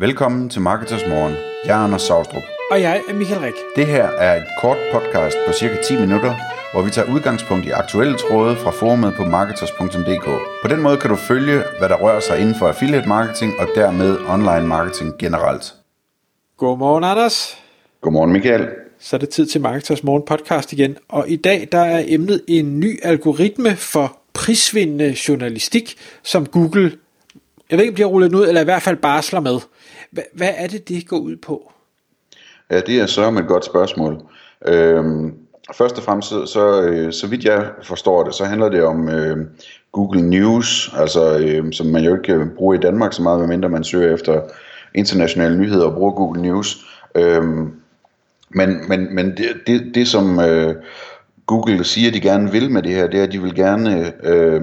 Velkommen til Marketers Morgen. Jeg er Anders Saustrup. Og jeg er Michael Rik. Det her er et kort podcast på cirka 10 minutter, hvor vi tager udgangspunkt i aktuelle tråde fra forumet på marketers.dk. På den måde kan du følge, hvad der rører sig inden for affiliate marketing og dermed online marketing generelt. Godmorgen, Anders. Godmorgen, Michael. Så er det tid til Marketers Morgen podcast igen. Og i dag der er emnet en ny algoritme for prisvindende journalistik, som Google, jeg ved ikke om de har rullet ud, eller i hvert fald barsler med. Hvad er det, det går ud på? Ja, det er så et godt spørgsmål. Øhm, først og fremmest, så, så, øh, så vidt jeg forstår det, så handler det om øh, Google News, altså øh, som man jo ikke øh, bruger i Danmark så meget, medmindre man søger efter internationale nyheder og bruger Google News. Øhm, men men, men det, det, det som øh, Google siger, de gerne vil med det her, det er, at de vil gerne øh,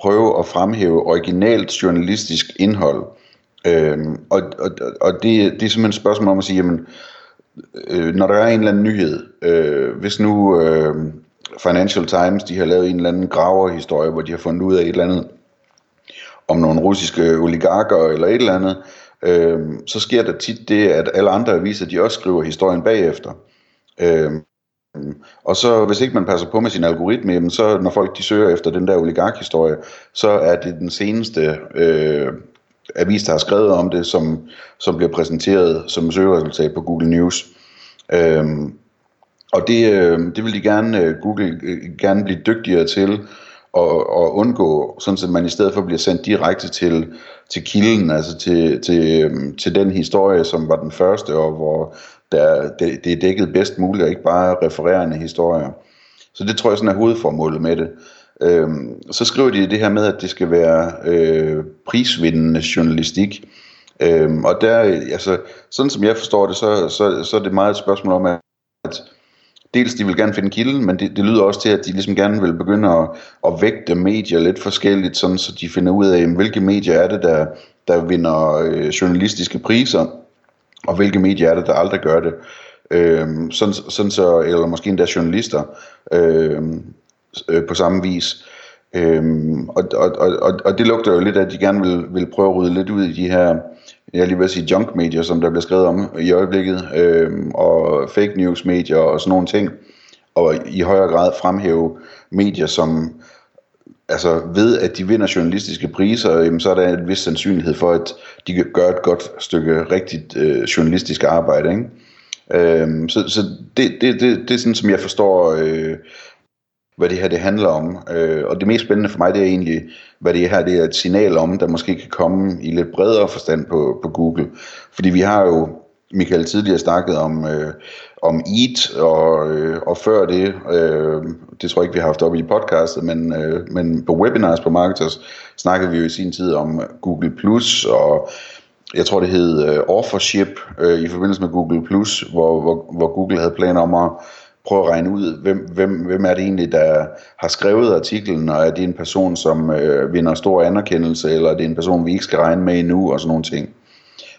prøve at fremhæve originalt journalistisk indhold. Øhm, og og, og det, det er simpelthen et spørgsmål om at sige, jamen, øh, når der er en eller anden nyhed, øh, hvis nu øh, Financial Times, de har lavet en eller anden graverhistorie, hvor de har fundet ud af et eller andet om nogle russiske oligarker eller et eller andet, øh, så sker der tit det, at alle andre aviser, de også skriver historien bagefter. Øh, og så hvis ikke man passer på med sin algoritme, jamen så når folk de søger efter den der oligarkhistorie, så er det den seneste øh, avis, der har skrevet om det, som, som bliver præsenteret som søgeresultat på Google News. Øhm, og det, øh, det vil de gerne, øh, Google øh, gerne blive dygtigere til at, at undgå, sådan at man i stedet for bliver sendt direkte til, til kilden, altså til, til, øh, til den historie, som var den første, og hvor der, det, det er dækket bedst muligt, og ikke bare refererende historier. Så det tror jeg sådan er hovedformålet med det. Øhm, så skriver de det her med, at det skal være øh, prisvindende journalistik. Øhm, og der, altså, sådan som jeg forstår det, så, så, så er det meget et spørgsmål om, at dels de vil gerne finde kilden, men det, det lyder også til, at de ligesom gerne vil begynde at, at vægte medier lidt forskelligt, sådan så de finder ud af, hvilke medier er det, der, der vinder øh, journalistiske priser, og hvilke medier er det, der aldrig gør det. Øhm, sådan, sådan så, eller måske endda journalister. Øhm, øh, på samme vis. Øhm, og, og, og, og det lugter jo lidt af, at de gerne vil, vil prøve at rydde lidt ud i de her, jeg lige vil sige junk medier, som der bliver skrevet om i øjeblikket, øhm, og fake news medier og sådan nogle ting, og i højere grad fremhæve medier, som altså ved at de vinder journalistiske priser, jamen, så er der en vis sandsynlighed for, at de gør et godt stykke rigtigt øh, journalistisk arbejde. Ikke? Øhm, så så det, det, det, det er sådan, som jeg forstår øh, hvad det her det handler om. Øh, og det mest spændende for mig, det er egentlig, hvad det her det er et signal om, der måske kan komme i lidt bredere forstand på, på Google. Fordi vi har jo, Michael tidligere snakket om, øh, om Eat, og, øh, og før det, øh, det tror jeg ikke, vi har haft op i podcastet, men, øh, men på webinars på Marketers, snakkede vi jo i sin tid om Google Plus, og jeg tror det hed øh, Offership øh, i forbindelse med Google Plus, hvor, hvor, hvor Google havde planer om at prøve at regne ud, hvem, hvem, hvem er det egentlig, der har skrevet artiklen, og er det en person, som øh, vinder stor anerkendelse, eller er det en person, vi ikke skal regne med endnu, og sådan nogle ting.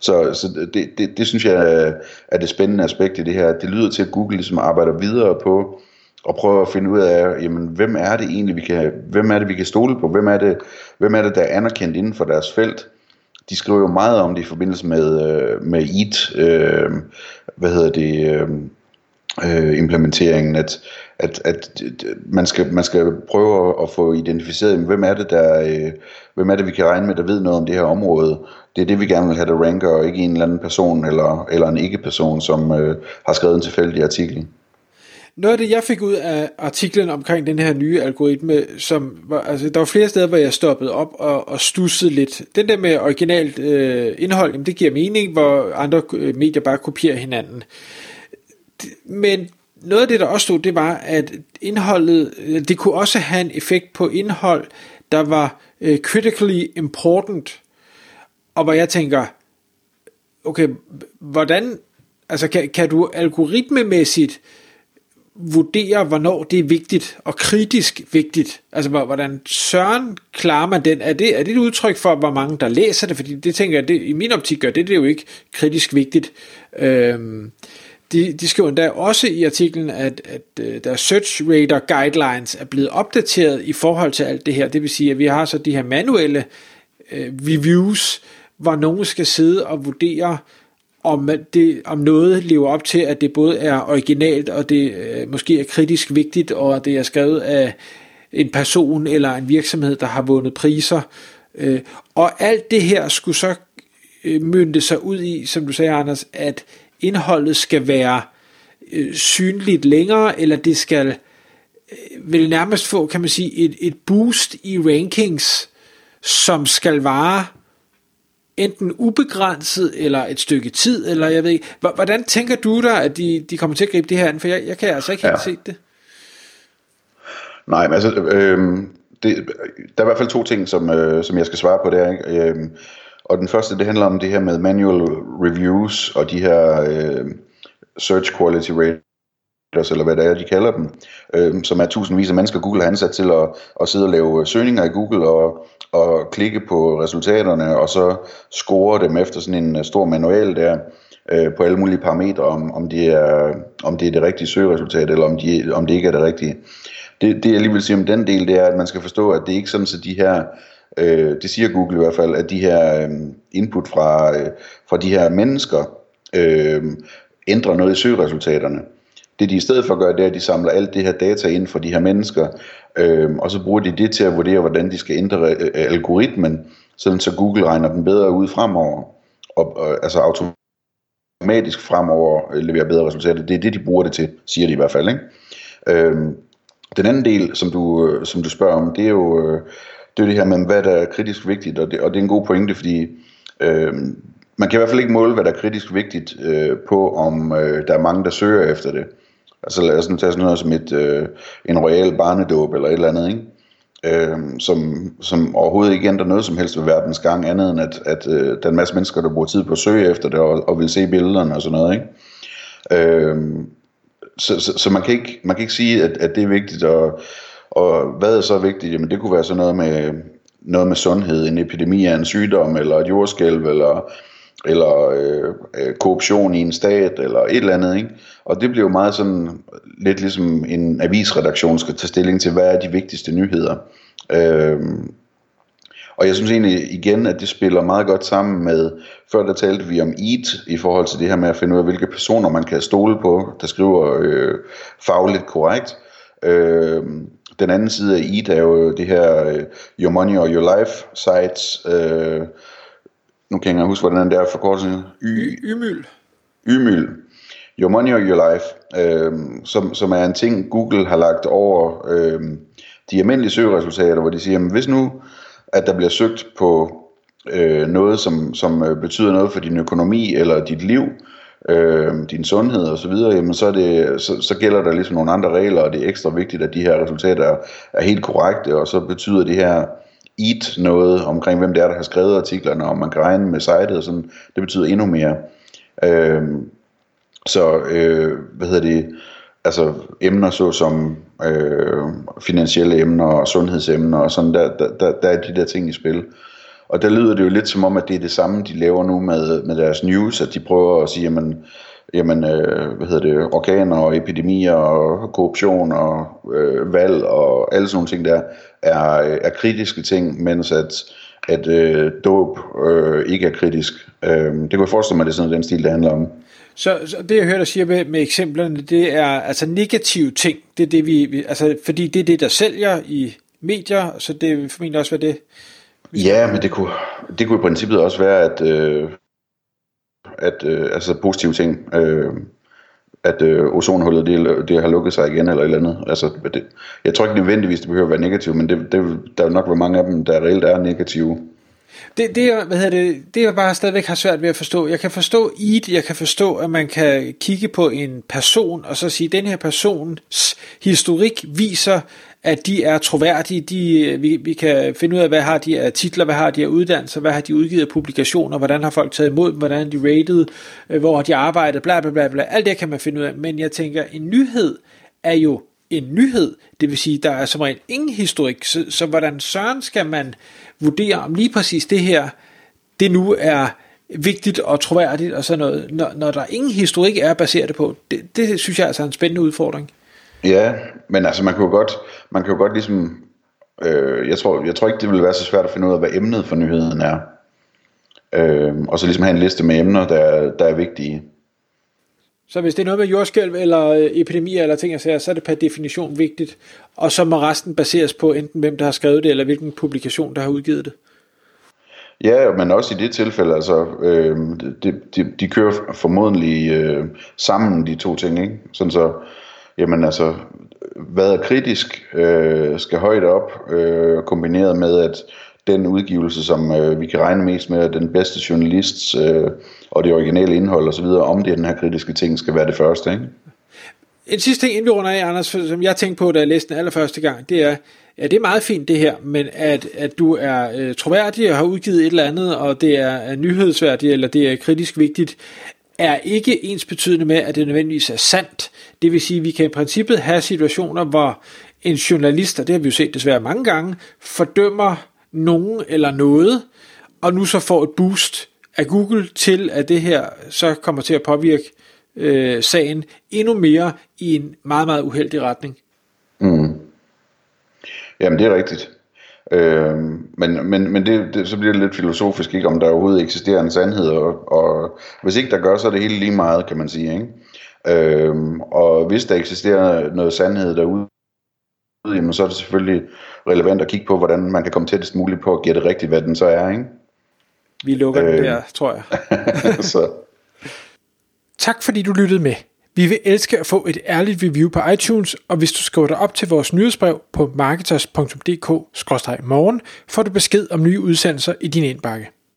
Så, så det, det, det synes jeg øh, er det spændende aspekt i det her. Det lyder til, at Google ligesom arbejder videre på at prøve at finde ud af, jamen, hvem er det egentlig, vi kan, hvem er det, vi kan stole på? Hvem er det, hvem er det der er anerkendt inden for deres felt? De skriver jo meget om det i forbindelse med, øh, med EAT, øh, hvad hedder det, øh, øh, implementeringen, at, at, at man, skal, man skal prøve at få identificeret, hvem er det, der, øh, hvem er det, vi kan regne med, der ved noget om det her område. Det er det, vi gerne vil have, der ranker, og ikke en eller anden person eller, eller en ikke-person, som øh, har skrevet en tilfældig artikel. Noget af det, jeg fik ud af artiklen omkring den her nye algoritme, som var, altså, der var flere steder, hvor jeg stoppede op og, og stussede lidt. Den der med originalt øh, indhold, jamen, det giver mening, hvor andre øh, medier bare kopierer hinanden men noget af det, der også stod, det var, at indholdet, øh, det kunne også have en effekt på indhold, der var øh, critically important, og hvor jeg tænker, okay, hvordan, altså kan, kan du algoritmemæssigt vurdere, hvornår det er vigtigt og kritisk vigtigt? Altså, hvordan søren klarer man den? Er det, er det et udtryk for, hvor mange der læser det? Fordi det tænker jeg, det, i min optik gør det, det er jo ikke kritisk vigtigt. Øhm, de, de skriver endda også i artiklen, at, at øh, deres search radar guidelines er blevet opdateret i forhold til alt det her. Det vil sige, at vi har så de her manuelle øh, reviews, hvor nogen skal sidde og vurdere, om, det, om noget lever op til, at det både er originalt, og det øh, måske er kritisk vigtigt, og det er skrevet af en person eller en virksomhed, der har vundet priser. Øh, og alt det her skulle så øh, mynde sig ud i, som du sagde, Anders, at indholdet skal være øh, synligt længere, eller det skal øh, vil nærmest få, kan man sige, et, et boost i rankings, som skal vare enten ubegrænset eller et stykke tid, eller jeg ved ikke. Hvordan tænker du dig, at de, de kommer til at gribe det her an? For jeg, jeg kan altså ikke helt ja. se det. Nej, men altså, øh, det, der er i hvert fald to ting, som, øh, som jeg skal svare på der. Ikke? Øh, og den første, det handler om det her med manual reviews og de her øh, search quality raters, eller hvad det er, de kalder dem, øh, som er tusindvis af mennesker, Google har ansat til at, at sidde og lave øh, søgninger i Google og, og klikke på resultaterne, og så score dem efter sådan en øh, stor manual der øh, på alle mulige parametre, om, om, det er, om det er det rigtige søgeresultat, eller om, de, om det ikke er det rigtige. Det, det jeg lige vil sige om den del, det er, at man skal forstå, at det er ikke sådan, at de her øh, det siger Google i hvert fald, at de her øh, input fra, øh, fra de her mennesker øh, ændrer noget i søgeresultaterne. Det de i stedet for gør, det er, at de samler alt det her data ind fra de her mennesker, øh, og så bruger de det til at vurdere, hvordan de skal ændre øh, øh, algoritmen, sådan så Google regner den bedre ud fremover, og, og altså automatisk fremover øh, leverer bedre resultater. Det er det, de bruger det til, siger de i hvert fald. Ikke? Øh, den anden del, som du, øh, som du spørger om, det er jo... Øh, det er det her med, hvad der er kritisk vigtigt, og det, og det er en god pointe, fordi øh, man kan i hvert fald ikke måle, hvad der er kritisk vigtigt øh, på, om øh, der er mange, der søger efter det. Altså lad os nu tage sådan noget som et, øh, en royal barnedåb eller et eller andet, ikke? Øh, som, som overhovedet ikke ændrer noget som helst ved verdens gang, andet end at, at øh, der er en masse mennesker, der bruger tid på at søge efter det og, og vil se billederne og sådan noget. Ikke? Øh, så, så, så man, kan ikke, man kan ikke sige, at, at det er vigtigt, og og hvad er så vigtigt? Jamen det kunne være sådan noget med, noget med sundhed, en epidemi af en sygdom, eller et jordskælv, eller, eller øh, øh, korruption i en stat, eller et eller andet. Ikke? Og det bliver jo meget sådan, lidt ligesom en avisredaktion skal tage stilling til, hvad er de vigtigste nyheder. Øh, og jeg synes egentlig igen, at det spiller meget godt sammen med, før der talte vi om EAT, i forhold til det her med at finde ud af, hvilke personer man kan stole på, der skriver øh, fagligt korrekt. Øh, den anden side af EAT er jo det her uh, Your Money or Your Life sites. Uh, nu kan jeg ikke huske, hvordan det er forkortet. Y- Ymyl. Ymyl. Your Money or Your Life, uh, som, som er en ting, Google har lagt over uh, de almindelige søgeresultater, hvor de siger, at hvis nu, at der bliver søgt på uh, noget, som, som betyder noget for din økonomi eller dit liv, øh, Øh, din sundhed og så videre, jamen så, er det, så, så gælder der ligesom nogle andre regler, og det er ekstra vigtigt, at de her resultater er, er helt korrekte, og så betyder det her EAT noget omkring, hvem det er, der har skrevet artiklerne, og man kan regne med sitet og sådan, det betyder endnu mere. Øh, så, øh, hvad hedder det, altså emner så som øh, finansielle emner og sundhedsemner og sådan, der, der, der, der er de der ting i spil. Og der lyder det jo lidt som om, at det er det samme, de laver nu med, med deres news, at de prøver at sige, jamen, jamen øh, hvad hedder det, organer og epidemier og korruption og øh, valg og alle sådan nogle ting der, er, er kritiske ting, mens at, at øh, dåb øh, ikke er kritisk. Øh, det kunne jeg forestille mig, at det er sådan den stil, det handler om. Så, så det jeg hører dig sige med, med eksemplerne, det er altså negative ting, det er det vi, vi, altså fordi det er det, der sælger i medier, så det vil formentlig også være det, Ja, men det kunne, det kunne i princippet også være, at, øh, at øh, altså positive ting, øh, at øh, ozonhullet det, det har lukket sig igen eller et eller andet. Altså, det, jeg tror ikke nødvendigvis, det behøver at være negativt, men det, det, der vil nok være mange af dem, der reelt er negative. Det, det, hvad hedder det, det jeg bare stadigvæk har svært ved at forstå. Jeg kan forstå EAT, jeg kan forstå, at man kan kigge på en person, og så sige, at den her persons historik viser, at de er troværdige, de, vi, vi kan finde ud af, hvad har de af titler, hvad har de af uddannelser, hvad har de udgivet af publikationer, hvordan har folk taget imod dem, hvordan er de rated, øh, hvor har de arbejdet, bla bla bla bla, alt det kan man finde ud af, men jeg tænker, en nyhed er jo en nyhed, det vil sige, der er som regel ingen historik, så, så hvordan søren skal man vurdere, om lige præcis det her, det nu er vigtigt og troværdigt og sådan noget, når, når der ingen historik er baseret på, det, det synes jeg altså er en spændende udfordring. Ja, men altså man kan jo godt, man kan jo godt ligesom, øh, jeg, tror, jeg tror ikke det vil være så svært at finde ud af, hvad emnet for nyheden er. Øh, og så ligesom have en liste med emner, der, der er vigtige. Så hvis det er noget med jordskælv eller øh, epidemier eller ting, så er det per definition vigtigt, og så må resten baseres på enten hvem der har skrevet det, eller hvilken publikation der har udgivet det. Ja, men også i det tilfælde, altså, øh, de, de, de kører formodentlig øh, sammen, de to ting, ikke? Sådan så, jamen altså, hvad er kritisk, øh, skal højt op, øh, kombineret med, at den udgivelse, som øh, vi kan regne mest med, den bedste journalist øh, og det originale indhold osv., om det er den her kritiske ting, skal være det første, ikke? En sidste ting, inden vi runder af, Anders, som jeg tænkte på, da jeg læste den allerførste gang, det er, ja, det er meget fint det her, men at, at du er øh, troværdig og har udgivet et eller andet, og det er, er nyhedsværdigt, eller det er kritisk vigtigt, er ikke ens betydende med, at det nødvendigvis er sandt. Det vil sige, at vi kan i princippet have situationer, hvor en journalist, og det har vi jo set desværre mange gange, fordømmer nogen eller noget, og nu så får et boost af Google til, at det her så kommer til at påvirke øh, sagen endnu mere i en meget, meget uheldig retning. Mm. Jamen, det er rigtigt. Øh, men men, men det, det, så bliver det lidt filosofisk, ikke, om der overhovedet eksisterer en sandhed, og, og hvis ikke der gør, så er det hele lige meget, kan man sige. Ikke? Øh, og hvis der eksisterer noget sandhed derude, jamen, så er det selvfølgelig relevant at kigge på, hvordan man kan komme tættest muligt på at gætte rigtigt, hvad den så er. Ikke? Vi lukker øh, den der, tror jeg. så. Tak fordi du lyttede med. Vi vil elske at få et ærligt review på iTunes, og hvis du skriver dig op til vores nyhedsbrev på marketers.dk-morgen, får du besked om nye udsendelser i din indbakke.